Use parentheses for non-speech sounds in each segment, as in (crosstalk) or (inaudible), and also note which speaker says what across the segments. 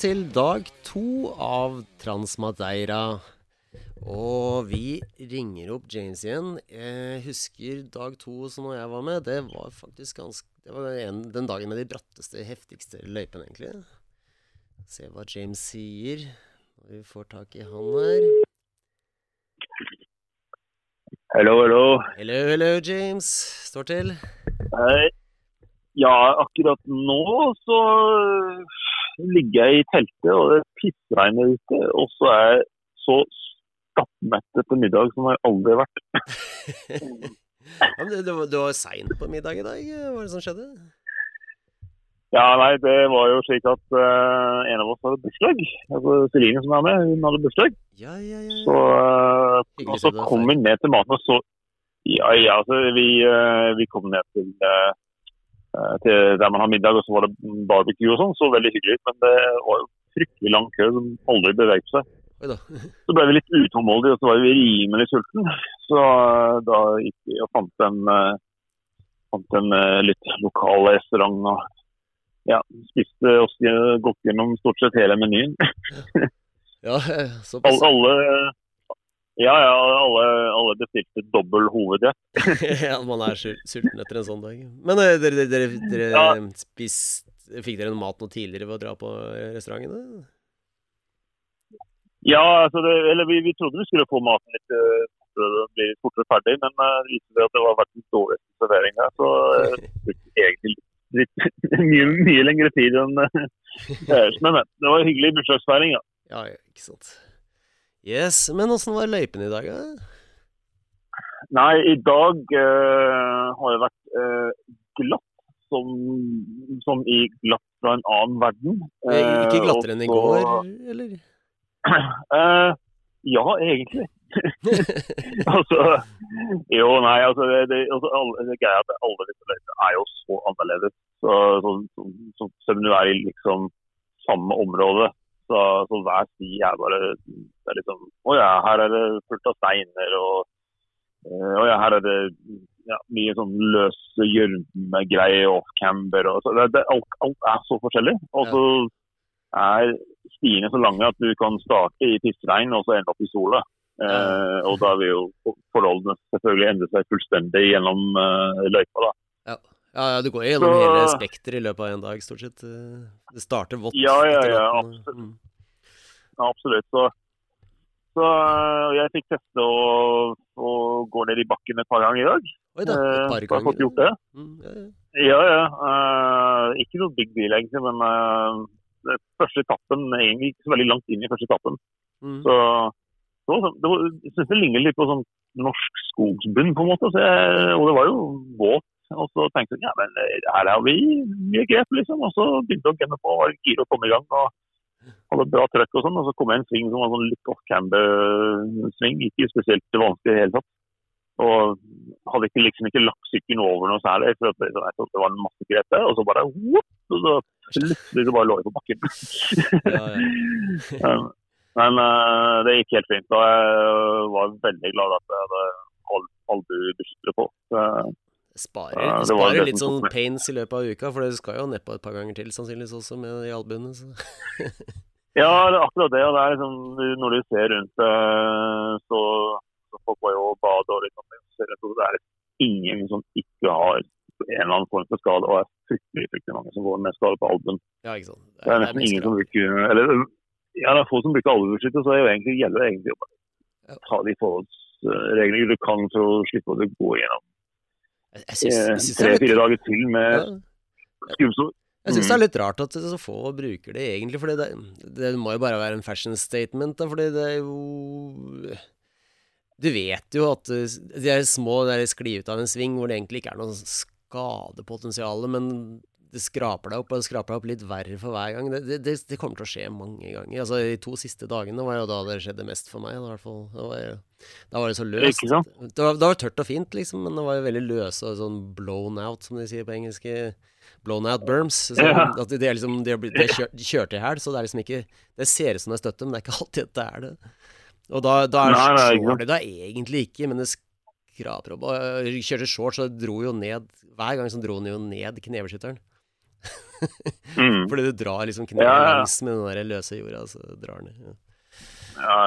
Speaker 1: til dag to av Transmadeira. Og vi ringer opp James igjen. Jeg husker dag to som når jeg var med. Det var faktisk ganske Det var en, den dagen med de bratteste, heftigste løypene, egentlig. Se hva James sier når vi får tak i han her.
Speaker 2: Hallo, hallo.
Speaker 1: Hello, hello, James. Står til.
Speaker 2: Hei. Ja, akkurat nå så ligger jeg i teltet, og det pissregner ute. Og så er jeg så stappmett etter middag som jeg aldri har vært. (laughs)
Speaker 1: ja, men du, du var seint på middag i dag. Hva er det som skjedde?
Speaker 2: Ja, nei, det var jo slik at uh, en av oss hadde bursdag. Altså Celine som er med, hun hadde bursdag.
Speaker 1: Ja, ja, ja.
Speaker 2: Så, uh, og så kom vi ned til maten, og så Ja, ja, altså vi, uh, vi kom ned til, til, der man har middag, og så var det barbecue og sånn. Så veldig hyggelig ut, men det var jo fryktelig lang kø som aldri beveget seg. (laughs) Så ble vi litt utålmodige, og så var vi rimelig sulten. Så da gikk vi og fant en, fant en litt lokal restaurant. og ja, spiste oss gått gjennom stort sett hele menyen. (laughs) (laughs)
Speaker 1: ja, såpass.
Speaker 2: Alle, ja, ja, alle, alle bestilte dobbel hovedrett. (laughs)
Speaker 1: ja, man er sulten etter en sånn dag. Men dere, dere, dere, dere ja. spist, Fikk dere noe mat noe tidligere ved å dra på restaurantene?
Speaker 2: Ja, altså det, eller vi, vi, trodde vi skulle få maten litt fortere, bli fortere ferdig, men det viste seg at det var verdens dårlig servering her. Så det egentlig litt, mye, mye lengre tid enn (laughs) uh, Men det var en hyggelig bursdagsfeiring, ja.
Speaker 1: Ja, ikke sant. Yes, Men åssen var løypen i dag, da?
Speaker 2: Nei, i dag uh, har det vært uh, glatt, som, som, i glatt fra en annen verden.
Speaker 1: ikke glattere enn i går, eller? (clears throat)
Speaker 2: ja, egentlig. (laughs) altså, jo, nei, altså, det, det, altså alle, det greia at alle disse løypene er jo så annerledes. Så, så, så, så, Selv om du er i liksom samme område, så, så hver sti er bare det er liksom Å ja, her er det fullt av steiner, og, eh, å ja, her er det ja, mye sånn løs gjørmegreier, og camber og så det, det, alt, alt, er så forskjellig. Og så er stiene så lange at du kan starte i pissregn og så ende opp i sola. Eh, og da vil jo forholdene selvfølgelig endre seg fullstendig gjennom uh, løypa. da.
Speaker 1: Ja. ja, du går gjennom så, hele spekteret i løpet av en dag, stort sett. Eh, det starter vått.
Speaker 2: Ja, ja, ja, absolutt. Mm. Ja, absolutt. Så, så jeg fikk teste å, å, gå ned i bakken et par ganger i dag.
Speaker 1: Oi da, et par ganger.
Speaker 2: Jeg har fått gjort det. Mm, ja, ja. ja, ja. Uh, ikke noe big deal, egentlig, men uh, første etappen egentlig ikke så veldig langt inn i første etappen. Mm. Så så, det var, jeg syns det ligner litt på sånn norsk skogsbunn, på en måte. Jeg, og det var jo våt. Og så tenkte jeg ja, men eh, her har vi mye grep, liksom. Og så begynte jeg å gemme på, var gira å komme i gang. og hadde bra trøkk og sånn. Og så kom jeg en sving som var sånn litt off-camber-sving. Ikke spesielt vanskelig i det hele tatt. Og hadde ikke, liksom ikke lagt sykkelen over noe særlig. for det, det var en masse grep. Og så bare whoop, og så plutselig bare lå jeg på bakken. ja, ja. (laughs) Men uh, det gikk helt fint. Og jeg var veldig glad at jeg hadde albuebeskyttere på. Uh,
Speaker 1: sparer, uh, sparer litt sånn pains i løpet av uka, for det skal jo nedpå et par ganger til sannsynligvis også med de albuene. (laughs)
Speaker 2: ja, det er akkurat det. Og det er liksom, når du ser rundt så, så folk var jo og bade og liksom, så det er ingen som ikke har en eller annen form for skade, og det er fryktelig, fryktelig mange som går med skade på albuen.
Speaker 1: Ja.
Speaker 2: Det det er nesten ingen som bruker eller ja, det er få som bruker albuebeskytter, så er jo egentlig, gjelder det egentlig å ta de forholdsreglene du kan for å slippe å gå gjennom tre-fire dager til med ja. skrubbsår.
Speaker 1: Jeg syns det er mm. litt rart at så få bruker det, egentlig. For det, det, må jo bare være en fashion statement. Da, fordi det er jo Du vet jo at de er små de sklir ut av en sving hvor det egentlig ikke er noe skadepotensial, men det skraper deg opp, og det skraper deg opp litt verre for hver gang. Det, det, det, kommer til å skje mange ganger. Altså, De to siste dagene var jo da det skjedde mest for meg. fall. Da var, da var det så løst. Det var, det var, tørt og fint, liksom, men det var jo veldig løse og sånn blown out, som de sier på engelsk. Blown out berms. Så, ja. at det, er liksom, de, er, de er de kjørte i hæl, så det er liksom ikke Det ser ut som det er støtte, men det er ikke alltid det er det. Og da, da er nei, nei, det da egentlig ikke, men det skraper opp. Og kjørte shorts og dro jo ned Hver gang så dro han jo ned kneveskytteren. mm. (laughs) Fordi du drar liksom kneet ja, ja. langs med den der løse jorda, så drar den ja.
Speaker 2: ja.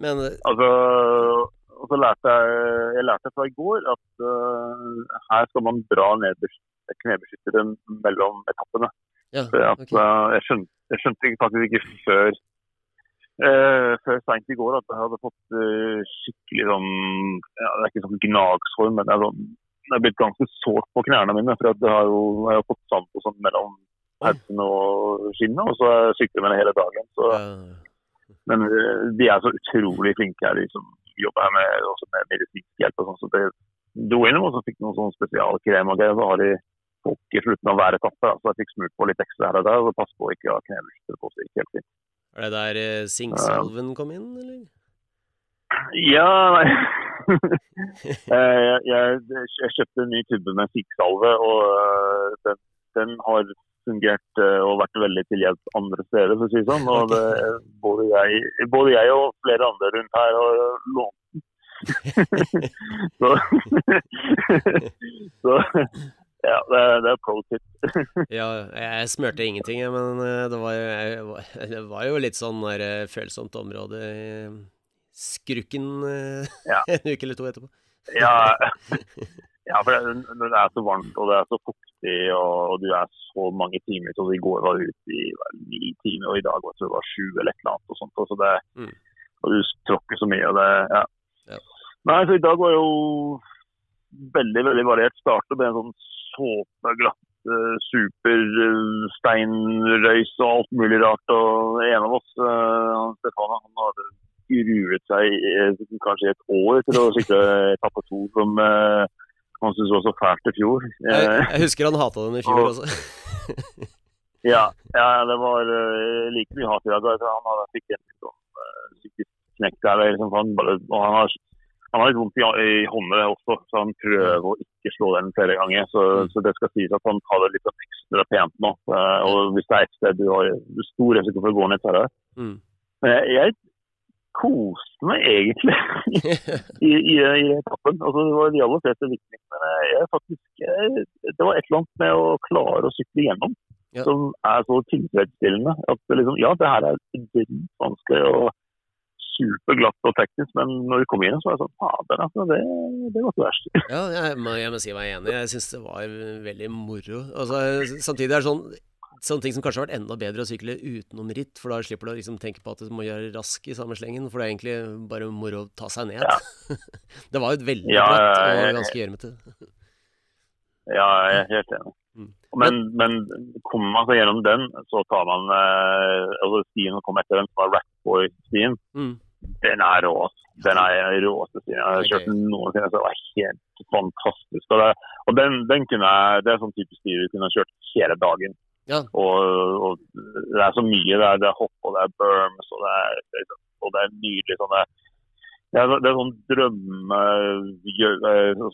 Speaker 2: Men Altså og så lærte jeg, jeg lærte fra i går at uh, her skal man dra knebeskyttere mellom etappene. Ja, okay. uh, jeg, skjønte, jeg, skjønte, faktisk ikke før uh, før seint i går at jeg hadde fått uh, skikkelig sånn ja, Det er ikke sånn gnagsår, men det er, sånn, er blitt ganske sårt på knærne mine. For jeg har jo jeg har fått sand på sånn mellom hersen og skinnet, og så sykler jeg med det hele dagen. Så, men de er så utrolig flinke her, de jobber jeg med, også med medisinsk hjelp. og sånn, så det dro innom og så fikk noen sånn spesialkrem og greier. Så har de folk i slutten av hver etappe. Så jeg fikk smurt på litt ekstra her og der. og Pass på å ikke ha knebeskytter på. seg. ikke helt fint.
Speaker 1: Er det der eh, sinksalven kom inn, eller?
Speaker 2: Ja, nei (laughs) eh, jeg, jeg, jeg, kjøpte en ny tubbe med sinksalve, og uh, den, den, har fungert uh, og vært veldig til hjelp andre steder, for å si sånn. Og det, både, jeg, både, jeg, og flere andre rundt her har lånt den. (laughs) så, (laughs) så ja, det, det er pro tip. (laughs)
Speaker 1: ja, jeg smurte ingenting, men eh, det var, jeg, det var jo litt sånn der, eh, følsomt område i skrukken ja. en uke eller to etterpå.
Speaker 2: ja, ja, for det, når det er så varmt og det er så fuktig og, og du er så mange timer Så I går var ute i ni timer, og i dag var det var sju eller et eller annet. Og sånt, så det, mm. og du tråkker så mye. og det, ja. ja. Nei, så i dag var jo veldig veldig variert start. Det ble en sånn såpeglatt uh, supersteinrøys uh, og alt mulig rart. Og en av oss, han Stefan, han hadde gruet seg kanskje et år til å sikre etappe to, som uh, han syntes var så fælt i fjor.
Speaker 1: Jeg, jeg husker han hata den i fjor også. (laughs)
Speaker 2: ja, ja, det var like mye hat i dag. Han hadde fikk en sånn knekk der. Liksom, han, bare, og han har han har litt vondt i, i hånda også, så han prøver å ikke slå den flere ganger. Så, mm. så det skal sies at han tar det litt ekstra pent nå. Og hvis det er et sted du har stor risiko for å gå ned, så er det mm. Men jeg, jeg koste meg egentlig (laughs) i, i, i, etappen. Altså, det var de aller fleste viktige. Men jeg, faktisk, jeg, det var et eller annet med å klare å sykle gjennom ja. som er så tilfredsstillende. At liksom, ja, det her er dritvanskelig. og superglatt og teknisk, men når du kommer inn, så er det sånn Fader, altså. Det, det var ikke verst.
Speaker 1: ja, jeg må, jeg må si meg enig. Jeg syns det var veldig moro. Altså, samtidig er det sånn sånne ting som kanskje har vært enda bedre å sykle utenom ritt, for da slipper du å liksom tenke på at du må gjøre rask i samme slengen, for det er egentlig bare moro å ta seg ned. Ja. (laughs) det var jo et veldig ja, bratt og ganske gjørmete. (laughs)
Speaker 2: ja, jeg er helt enig. Mm. Men, men, kommer man seg gjennom den, så tar man eh, altså Stien som kom etter den, som var Rackboy-stien. Mm den er rå. Den er råeste stien jeg har kjørt okay. noensinne. Så det var helt fantastisk. Og, det, og den, den, kunne jeg, det er sånn type sti du kunne kjørt hele dagen. Ja. Og, og, det er så mye. Det er, det er hopp, og det er berms, og det er, og det er nydelig sånne ja, det er sånn drømme...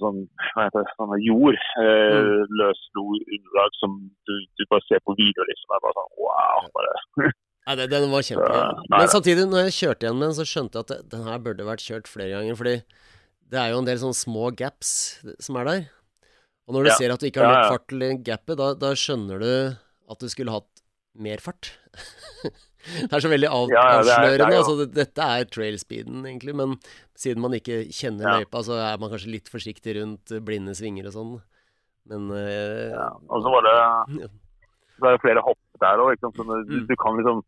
Speaker 2: Sånn, hva heter det, sånne jord. Eh, mm. Løs underlag som du, du, bare ser på video, liksom. Det er bare sånn wow. bare
Speaker 1: Nei, Den var kjempe. Men samtidig, når jeg kjørte igjen med den, så skjønte jeg at den her burde vært kjørt flere ganger. Fordi det er jo en del sånne små gaps som er der. Og når du ja. ser at du ikke har nok fart til gapet, da, da, skjønner du at du skulle hatt mer fart. (laughs) det er så veldig av, ja, avslørende. Det altså, dette er trailspeeden, egentlig. Men siden man ikke kjenner løypa, så er man kanskje litt forsiktig rundt blinde svinger og sånn. Men uh,
Speaker 2: ja. Og så var det (laughs) er det flere hopp der òg. Du, mm. du, kan liksom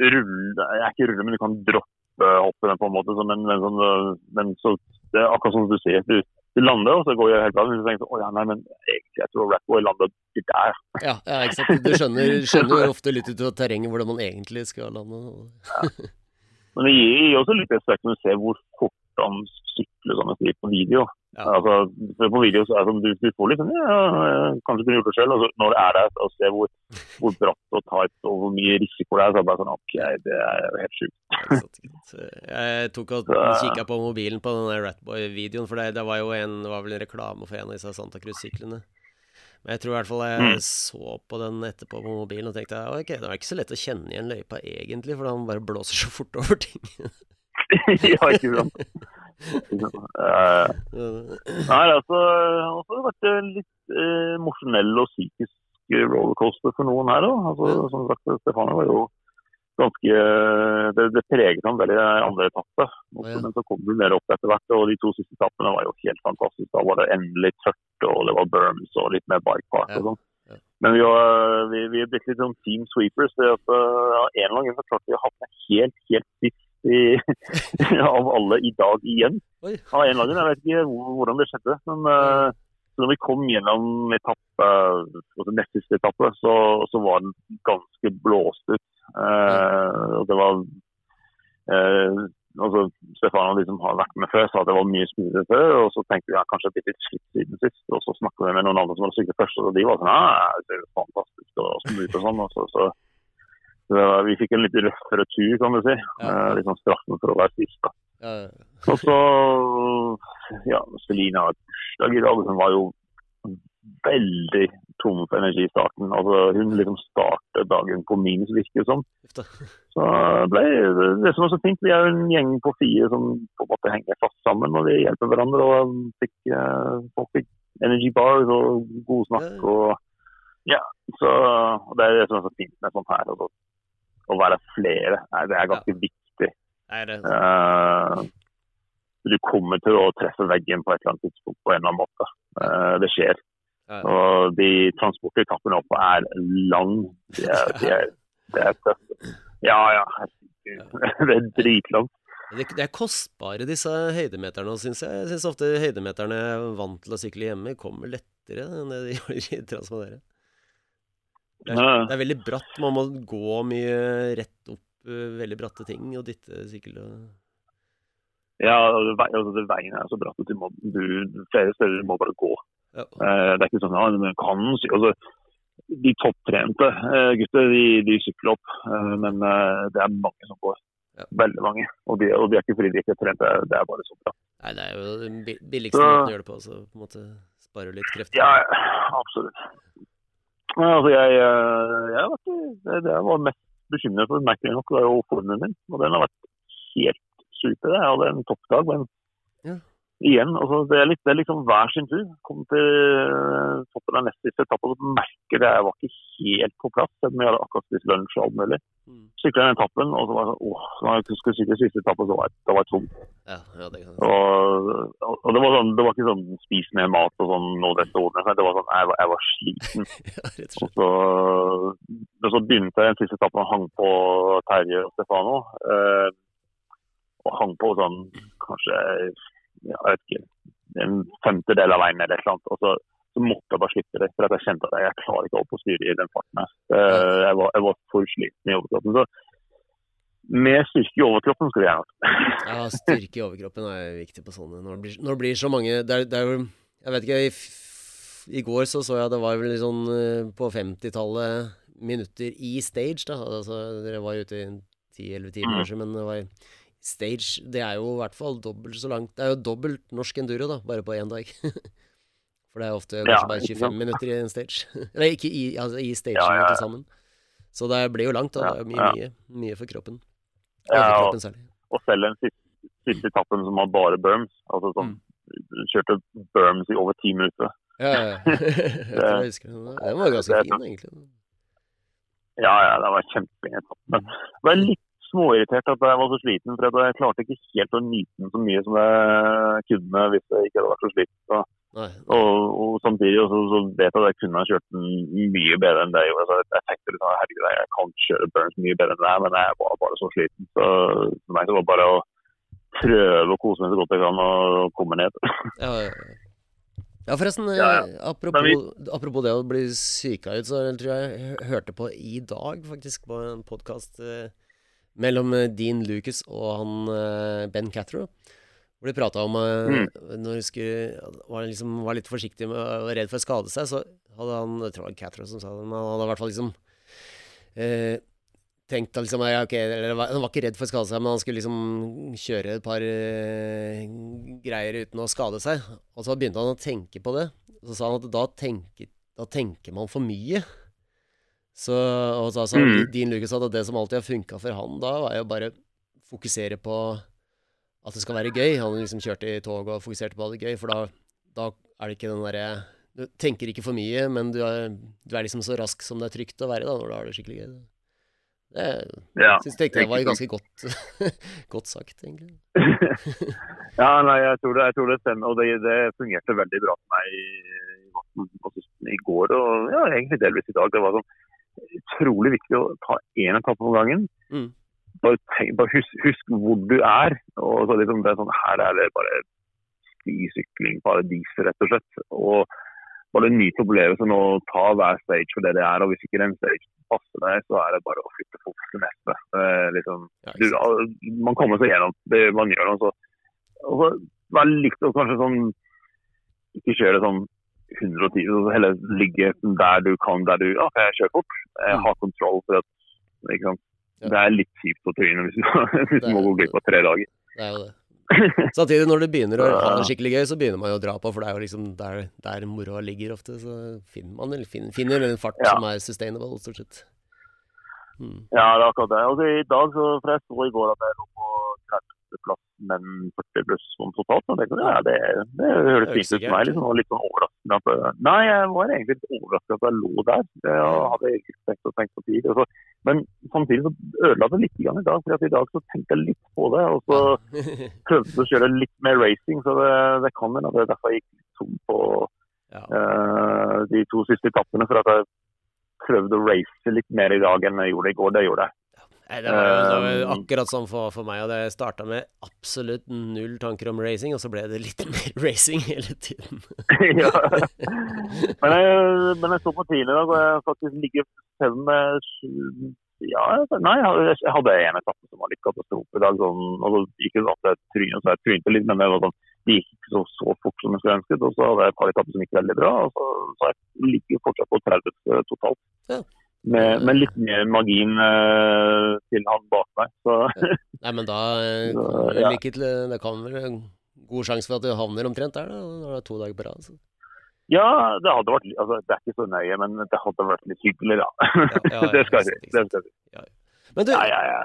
Speaker 2: rulle Jeg er ikke rulle, men du kan droppe hoppene på en måte. Så, men, men, sånn, men, så, det er akkurat som du sier. Du, du lander, og så går det helt bra. Men så tenker sånn, ja, nei, men egentlig, jeg tror Ratboy landa der.
Speaker 1: Ja, ja, ikke sant. Du skjønner, (laughs) skjønner ofte litt ut av terrenget hvordan man egentlig skal lande.
Speaker 2: ja. Men det gir også litt respekt når du ser hvor fort han sykler sånne skritt på video. Ja. Altså, på video så er det som du, du får litt sånn ja, Kanskje kunne gjort det selv. Og så når det er der, og ser hvor, hvor bratt og tight og hvor mye risiko det er, så er det bare sånn OK, det er helt sjukt.
Speaker 1: Jeg tok og kikka på mobilen på den Ratboy-videoen, for det, det, var jo en, var vel en reklame for en av disse Santa Cruz-syklene. Men jeg tror i hvert fall jeg mm. så på den etterpå på mobilen og tenkte ok, det var ikke så lett å kjenne igjen løypa egentlig, for han bare blåser så fort over ting. (laughs)
Speaker 2: ja, ikke sant. Uh, nei, altså, har det vært litt uh, emosjonell og psykisk rollercoaster for noen her òg. Altså. Som sagt, Stefano var jo ganske Det, det preget ham veldig andre etappe. Ja. Men så kom du mer opp etter hvert, og de to siste etappene var jo helt fantastiske. Da var det endelig tørt, og det var berms og litt mer bike park og sånn. Men vi, var, vi, vi er blitt litt sånn team sweepers. Det at, ja, en eller annen grunn klarte vi å havne helt, helt sist i, (laughs) av alle i dag igjen. Oi. Av en eller annen Jeg vet ikke hvordan det skjedde. Men uh, når vi kom gjennom etappe, altså nest siste etappe, så, så, var den ganske blåst ut. Uh, og det var altså, Stefano som har vært med før, sa at det var mye smoothere før. Og så tenkte vi ja, kanskje blitt litt slitt siden sist. Og så snakka vi med noen andre som hadde syklet først, og de var sånn ja, det er fantastisk og smooth og sånn. Og så, så, så, vi fikk en litt røffere tur, kan du si. Ja. Eh, litt sånn straffen for å være sist, da. Ja. Og så ja, Selina bursdag i dag, Hun var jo veldig tom for energi i starten. Altså, hun liksom startet dagen på minus, virker det som. Så ble det som er så fint, vi er jo en gjeng på fire som på en måte henger fast sammen og vi hjelper hverandre. og fikk, uh, Folk fikk energy bars og god snakk. og ja, så og Det er det som er så fint med sånn her. Altså, å være flere, det er ganske ja. viktig. Nei, det uh, du kommer til å treffe veggen på et eller annet tidspunkt på en eller annen måte. Uh, det skjer. Og de transportetappene oppe er lang. De er, de er, de er tøffe. Ja, ja. (laughs) Det er dritlangt.
Speaker 1: Det, er kostbare, disse høydemeterne, syns jeg. Jeg syns ofte høydemeterne er vant til å sykle hjemme, kommer lettere enn det de gjør i Transmadere. Det er, det er veldig bratt. Man må gå mye rett opp eh, veldig bratte ting og dytte sykkel.
Speaker 2: Ja, altså, veien er så bratt at du må, du, flere steder må bare gå. Ja. Eh, det er ikke sånn at ja, kan altså, De topptrente uh, gutter de, de, sykler opp, men det er mange som går. Ja. Veldig mange. Og de, og de, er ikke fordi de ikke er trent, det er bare så bra.
Speaker 1: Nei, Det er jo den billigste så, måten å gjøre det på. Så på en måte spare litt krefter.
Speaker 2: Ja, absolutt. Altså, jeg, jeg, det, det jeg var mest bekymret for, merkelig nok, var jo formen min. Og den har vært helt super. Jeg hadde en toppdag, men igjen, altså det, er litt, det er liksom hver sin tur. Kom til eh, toppen av neste siste etappe og merker det jeg var ikke helt på plass. Selv om jeg hadde akkurat spist lunsj og alt mulig. Mm. Sykla den etappen, og så var det sånn åh, når jeg skulle sykle siste etappe, så var jeg, da var tom. Ja, ja, det og, og, det var sånn, det var ikke sånn spis mer mat og sånn nå dette seg. Det var sånn, jeg var, jeg var sliten. (laughs) ja, og, så, og så begynte jeg den siste etappen og hang på Terje og Stefano. Eh, og hang på sånn kanskje jeg vet ikke, en femtedel av veien eller noe. Og så, så, måtte jeg bare slippe det. For jeg kjente at jeg klarer ikke å holde på å styre i den farten her. Jeg var, jeg var for sliten i overkroppen. Så med styrke i overkroppen skulle jeg hatt. (laughs)
Speaker 1: Ja, styrke i overkroppen er viktig på sånne. Når det blir, når det blir så mange det er, det er, Jeg vet ikke, i, i, går så så jeg det var vel sånn eh, på 50-tallet minutter i stage, da. Altså, dere var ute i 10-11 timer, mm. kanskje, men det var Stage det er jo i hvert fall dobbelt så langt Det er jo dobbelt norsk enduro, da, bare på én dag. (laughs) For det er ofte kanskje ja, bare 25 minutter i en stage. (laughs) Eller ikke i, altså, i stagen ja, ja, til sammen. Så det blir jo langt, da. det er mye, mye, mye for kroppen.
Speaker 2: Ja, og, og selv den siste, siste etappen som var bare berms, altså sånn mm. Kjørte berms i over ti minutter.
Speaker 1: Ja, ja. (laughs) jeg husker det. Den var ganske fin, egentlig.
Speaker 2: Ja, ja, det var kjempefin etappe. det var litt småirritert at jeg var så sliten. for Jeg klarte ikke helt å nyte den så mye som jeg kunne hvis jeg ikke hadde vært så sliten. Og, og, samtidig så, så, vet jeg at jeg kunne ha kjørt den mye bedre enn det jeg gjorde. Så jeg tenkte liksom, herregud, jeg kan kjøre Burns mye bedre enn det her, men jeg var bare så sliten. Så for meg så var det bare å prøve å kose meg så godt jeg kan og komme ned. (laughs)
Speaker 1: ja, ja, ja. forresten, ja, ja. Apropos, vi... apropos, det å bli psyka ut, så tror jeg jeg hørte på i dag, faktisk, på en podkast eh, mellom eh, Dean Lucas og han eh, Ben Cathro. Hvor de prata om eh, mm. Når de skulle, var, liksom, var, litt forsiktig med var redd for å skade seg, så hadde han Jeg tror det var Cathro som sa det, men han hadde i hvert fall liksom eh, tenkt liksom, ja, okay, eller, Han var ikke redd for å skade seg, men han skulle liksom kjøre et par eh, greier uten å skade seg. Og så begynte han å tenke på det. Så sa han at da tenker, da tenker man for mye. Så, og så, altså, mm. Dean Lucas sa at det som alltid har funka for han da, var jo bare fokusere på at det skal være gøy. Han liksom kjørte i tog og fokuserte på at det er gøy, for da, da er det ikke den derre du tenker ikke for mye, men du er, du er, liksom så rask som det er trygt å være da, når du har det skikkelig gøy. Det ja, syns jeg det var ganske godt, (laughs) godt sagt, egentlig. (laughs)
Speaker 2: ja, nei, jeg tror det, jeg tror det stemmer. Og det, det, fungerte veldig bra for meg i, i går og ja, egentlig delvis i dag. Det var sånn utrolig viktig å ta én etappe om gangen. Mm. Bare, tenk, bare husk, husk, hvor du er. og så liksom det er sånn, Her er det bare stisykling, paradis, rett og slett. Og bare nyt opplevelsen og ta hver stage for det det er. og Hvis ikke den stage passer deg, så er det bare å flytte fokus til neste. Liksom, du, man kommer seg gjennom det man gjør. Og så, og så være litt og kanskje sånn Ikke kjøre sånn 110, så heller ligge der du kan, der du ja, jeg kjører fort. Jeg har kontroll. for at, ikke sant? Det er litt kjipt på trynet hvis, hvis du må (laughs) gå glipp av tre dager.
Speaker 1: Det er jo det. (laughs) Samtidig, når det begynner å ha det skikkelig gøy, så begynner man jo å dra på, for det er jo liksom der, der moroa ligger ofte. Så finner man eller finner, finner en fart ja. som er sustainable, stort sett.
Speaker 2: Mm. Ja, det er akkurat det. Og i dag, så, for jeg så i går at jeg lå på 30.-plass, men 40 pluss om totalt. Og det, ja, det, det høres fint ut for meg. Liksom, og litt sånn overraskende Nei, jeg var egentlig litt overrasket at jeg lå der. Jeg hadde ikke tenkt og tenkt på tid. Men samtidig så ødela det litt i dag. for I dag så tenkte jeg litt på det. Og så (laughs) prøvde jeg å kjøre litt mer racing, så det, det kan hende det er derfor jeg gikk litt tom på ja. uh, de to siste etappene. For at jeg prøvde å race litt mer i dag enn jeg gjorde i går. Det gjorde jeg.
Speaker 1: Det var, det var eh, akkurat sånn for, for, meg. og Det starta med absolutt null tanker om racing, og så ble det litt (laughs) mer racing hele tiden. (laughs) ja. (laughs)
Speaker 2: Men jeg, men jeg så på tidlig i dag, og jeg faktisk ligger selv med ja, nei, jeg hadde en etappe som var litt katastrofe i dag. Sånn, og så gikk det at jeg trynet, så jeg trynte litt, men det, var sånn, det gikk ikke så, så fort som jeg skulle ønsket. Og så hadde jeg et par etapper som gikk veldig bra, og så, så jeg ligger fortsatt på 30 totalt. Ja med, med, litt mer margin uh, til han bak meg. Så.
Speaker 1: Ja. (laughs) Nei, men da kan ja. til, Det kan vel god sjanse for at du havner omtrent der, da, når det er to dager på rad.
Speaker 2: Ja, det hadde vært altså, Det er ikke så nøye, men det hadde vært litt hyggelig, da. Ja, (laughs) det skal jeg si.
Speaker 1: Men du,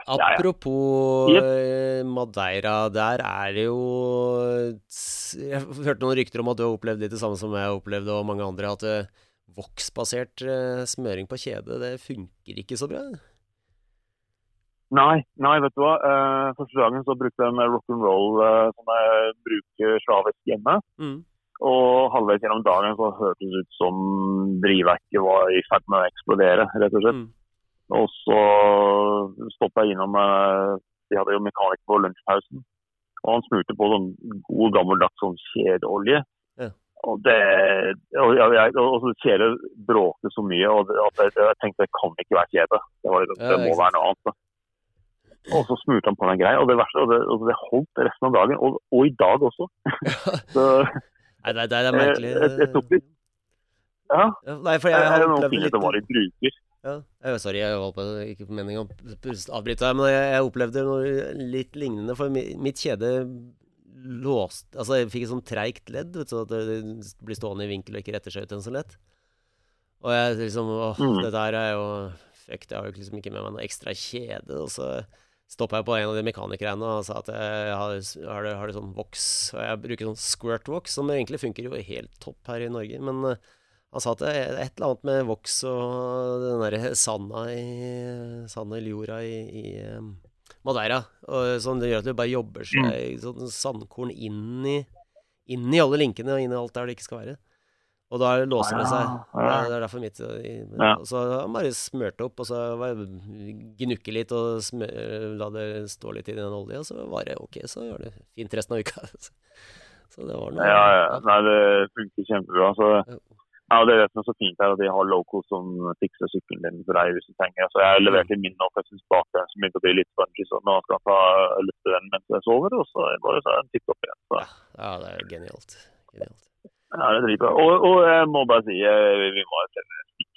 Speaker 1: apropos. Eh, Madeira, der er det jo Jeg hørte noen rykter om at du har opplevd litt det samme som jeg opplevde, og mange andre. at voksbasert uh, smøring på kjede, det funker ikke så bra?
Speaker 2: Nei, nei, vet du hva. Uh, første dagen så brukte jeg en rock'n'roll uh, som jeg bruker slavisk hjemme. Mm. Og halvveis gjennom dagen så hørtes det ut som drivverket var i ferd med å eksplodere, rett og slett. Mm. Og så stoppa jeg innom De hadde jo mekaniker på lunsjpausen. Og han smurte på sånn god gammeldags sånn kjedeolje. Og det og, jeg, og så kjede bråkte så mye, og at jeg, jeg, tenkte det kan ikke være kjede. Det, var, det må være noe annet. Og så smurte han på den greia, og det verste, og det, og det holdt resten av dagen. Og, og i dag også. (laughs)
Speaker 1: så, Nei, det, det er merkelig.
Speaker 2: Jeg, jeg, tok litt Ja.
Speaker 1: Nei, for jeg,
Speaker 2: har opplevd det Det var litt bruker.
Speaker 1: Ja. Sorry, jeg på ikke på meningen å avbryte deg, men jeg, jeg opplevde noe litt lignende. For mitt kjede låst Altså, jeg fikk et sånn treigt ledd, vet du, så det blir stående i vinkel og ikke retter seg ut en så lett. Og jeg liksom Åh, mm. det der er jo Fuck, jeg har jo liksom ikke med meg noe ekstra kjede. Og så stoppa jeg på en av de mekanikerne og sa at jeg har, har, det, har det sånn voks. Og jeg bruker sånn squirt voks, som egentlig funker jo helt topp her i Norge. Men uh, han sa at det er et eller annet med voks og den derre sanda i Sanda i jorda i, i um, Madeira. Og sånn, det gjør at du bare jobber seg mm. sånn sandkorn inn i, inn i alle linkene og inn i alt der det ikke skal være. Og da låser det seg. Det er derfor mitt ja. Så han bare smørte opp, og så gnukke litt og smør, la det stå litt i den olja, så var det ok. Så gjør det fint resten av uka. (laughs) Så det var noe
Speaker 2: Ja, ja. Nei, det funker kjempebra. Så ja, Det er det som er så fint her, at de har loco som fikser sykkelen din for deg hvis du trenger. Så Jeg leverte min nå, for jeg syns bakdelen begynte å bli litt spongy, så nå skal jeg ta løfte den mens jeg sover, og så bare det en tipp opp igjen. Så.
Speaker 1: Ja, det er genialt. genialt.
Speaker 2: Ja, det er dritbra. Og, og, jeg må bare si, eh, vi må sende skikkelig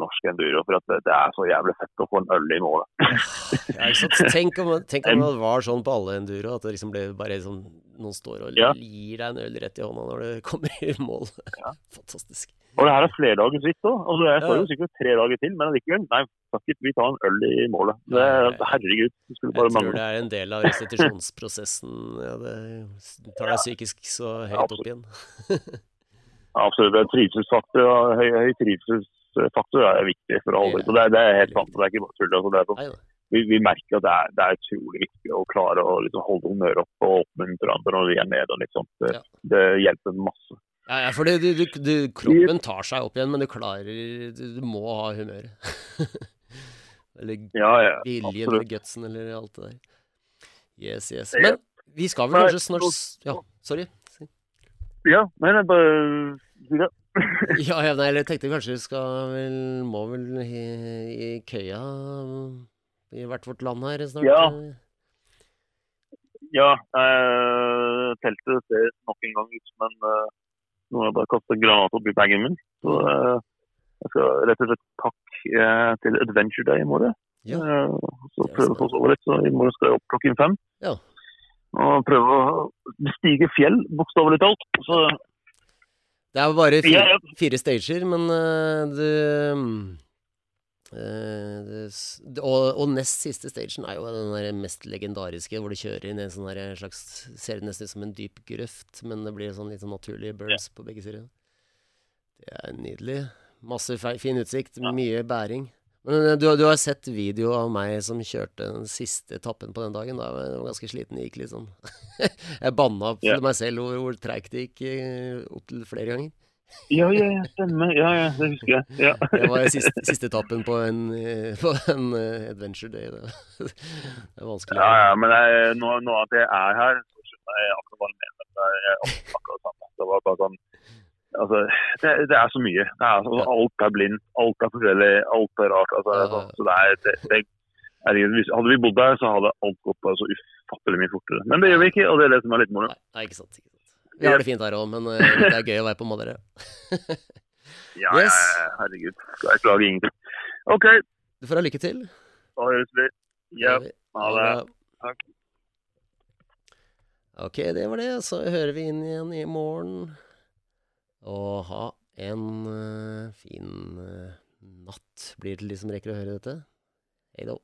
Speaker 2: norsk enduro, for at det er så jævlig fett å få en øl i målet. (laughs)
Speaker 1: ja, tenk, om, tenk om det var sånn på alle enduro, at det liksom ble bare sånn noen står og ja. gir deg en øl rett i hånda når du kommer i mål. Ja. (laughs) Fantastisk.
Speaker 2: Og det her er flerdagers òg. Altså, jeg står jo sikkert tre dager til, men allikevel. Nei, takk vi tar en øl i målet. Det, herregud. Det skulle bare
Speaker 1: mangle. Jeg tror det er en del av restitusjonsprosessen. Ja, det tar deg psykisk så høyt opp igjen. (laughs)
Speaker 2: Absolutt. det er Trivselsfaktor høy, høy trivselsfaktor er viktig for å holde ut. Det, det, er helt sant. Det er ikke bare tull. Altså, det sånn, vi, vi, merker at det er, det er, utrolig viktig å klare å liksom, holde humøret oppe og oppmuntre hverandre når vi er nede. Liksom. Det, ja. det hjelper masse.
Speaker 1: Ja, ja for du, du, du, kroppen tar seg opp igjen, men du klarer Du, må ha humøret. (laughs) eller
Speaker 2: ja, ja,
Speaker 1: viljen eller gutsen eller alt det der. Yes, yes. Men vi skal vel kanskje snart Ja, sorry.
Speaker 2: Ja, men jeg bare
Speaker 1: ja, ja, nei, jeg tenkte kanskje vi skal vel Må vel i, i køya i hvert vårt land her snart?
Speaker 2: Ja. Ja. Eh, teltet ser nok en gang ut som en eh, Noen har bare kastet granat oppi bagen min. Så eh, jeg skal rett og slett pakke uh, til Adventure Day i morgen. Ja. Uh, så prøve å få sove litt. Så i morgen skal jeg opp klokken fem.
Speaker 1: Ja.
Speaker 2: Og prøve å bestige fjell, bokstavelig talt. Så
Speaker 1: det er bare fire, fire stager, men du Uh, det, og, og, nest siste stagen er jo den der mest legendariske, hvor du kjører inn i en sånn slags Ser nesten ut som en dyp grøft, men det blir sånn litt sånn naturlige burns på begge sider. Det er nydelig. Masse fin utsikt, mye bæring. Men uh, du, du, har sett video av meg som kjørte den siste etappen på den dagen. Da jeg var ganske sliten. Det gikk litt sånn (laughs) Jeg banna ja. meg selv over hvor treigt det gikk opp opptil flere ganger.
Speaker 2: Ja, ja, ja, stemmer. Ja, ja, det husker jeg. Ja. (laughs)
Speaker 1: det var siste, siste etappen på en, på en adventure day. Det. (laughs) det er vanskelig.
Speaker 2: Ja, ja, men jeg, nå, nå, at jeg er her, så skjønner jeg akkurat hva du mener. Det er akkurat samme. Det var bare sånn Altså, det, det er så mye. Det er, altså, alt er blindt, alt er forskjellig, alt er rart. Altså, ja. sånn, så det er, det, det, hadde vi bodd der, så hadde alt gått bare så ufattelig mye fortere. Men det gjør vi ikke, og det er det som er litt moro.
Speaker 1: Nei, ikke sant. Ikke sant. Vi har det fint her òg, men det er gøy å være på Maderøy. (laughs)
Speaker 2: ja, yes. ja, herregud. Skal jeg klage ingenting. OK.
Speaker 1: Du får ha lykke til.
Speaker 2: Da høres vi. Ja. Ha det. Takk.
Speaker 1: OK, det var det. Så hører vi inn igjen i morgen. Og ha en eh, fin eh, natt blir det til de som rekker å høre dette. Hei då.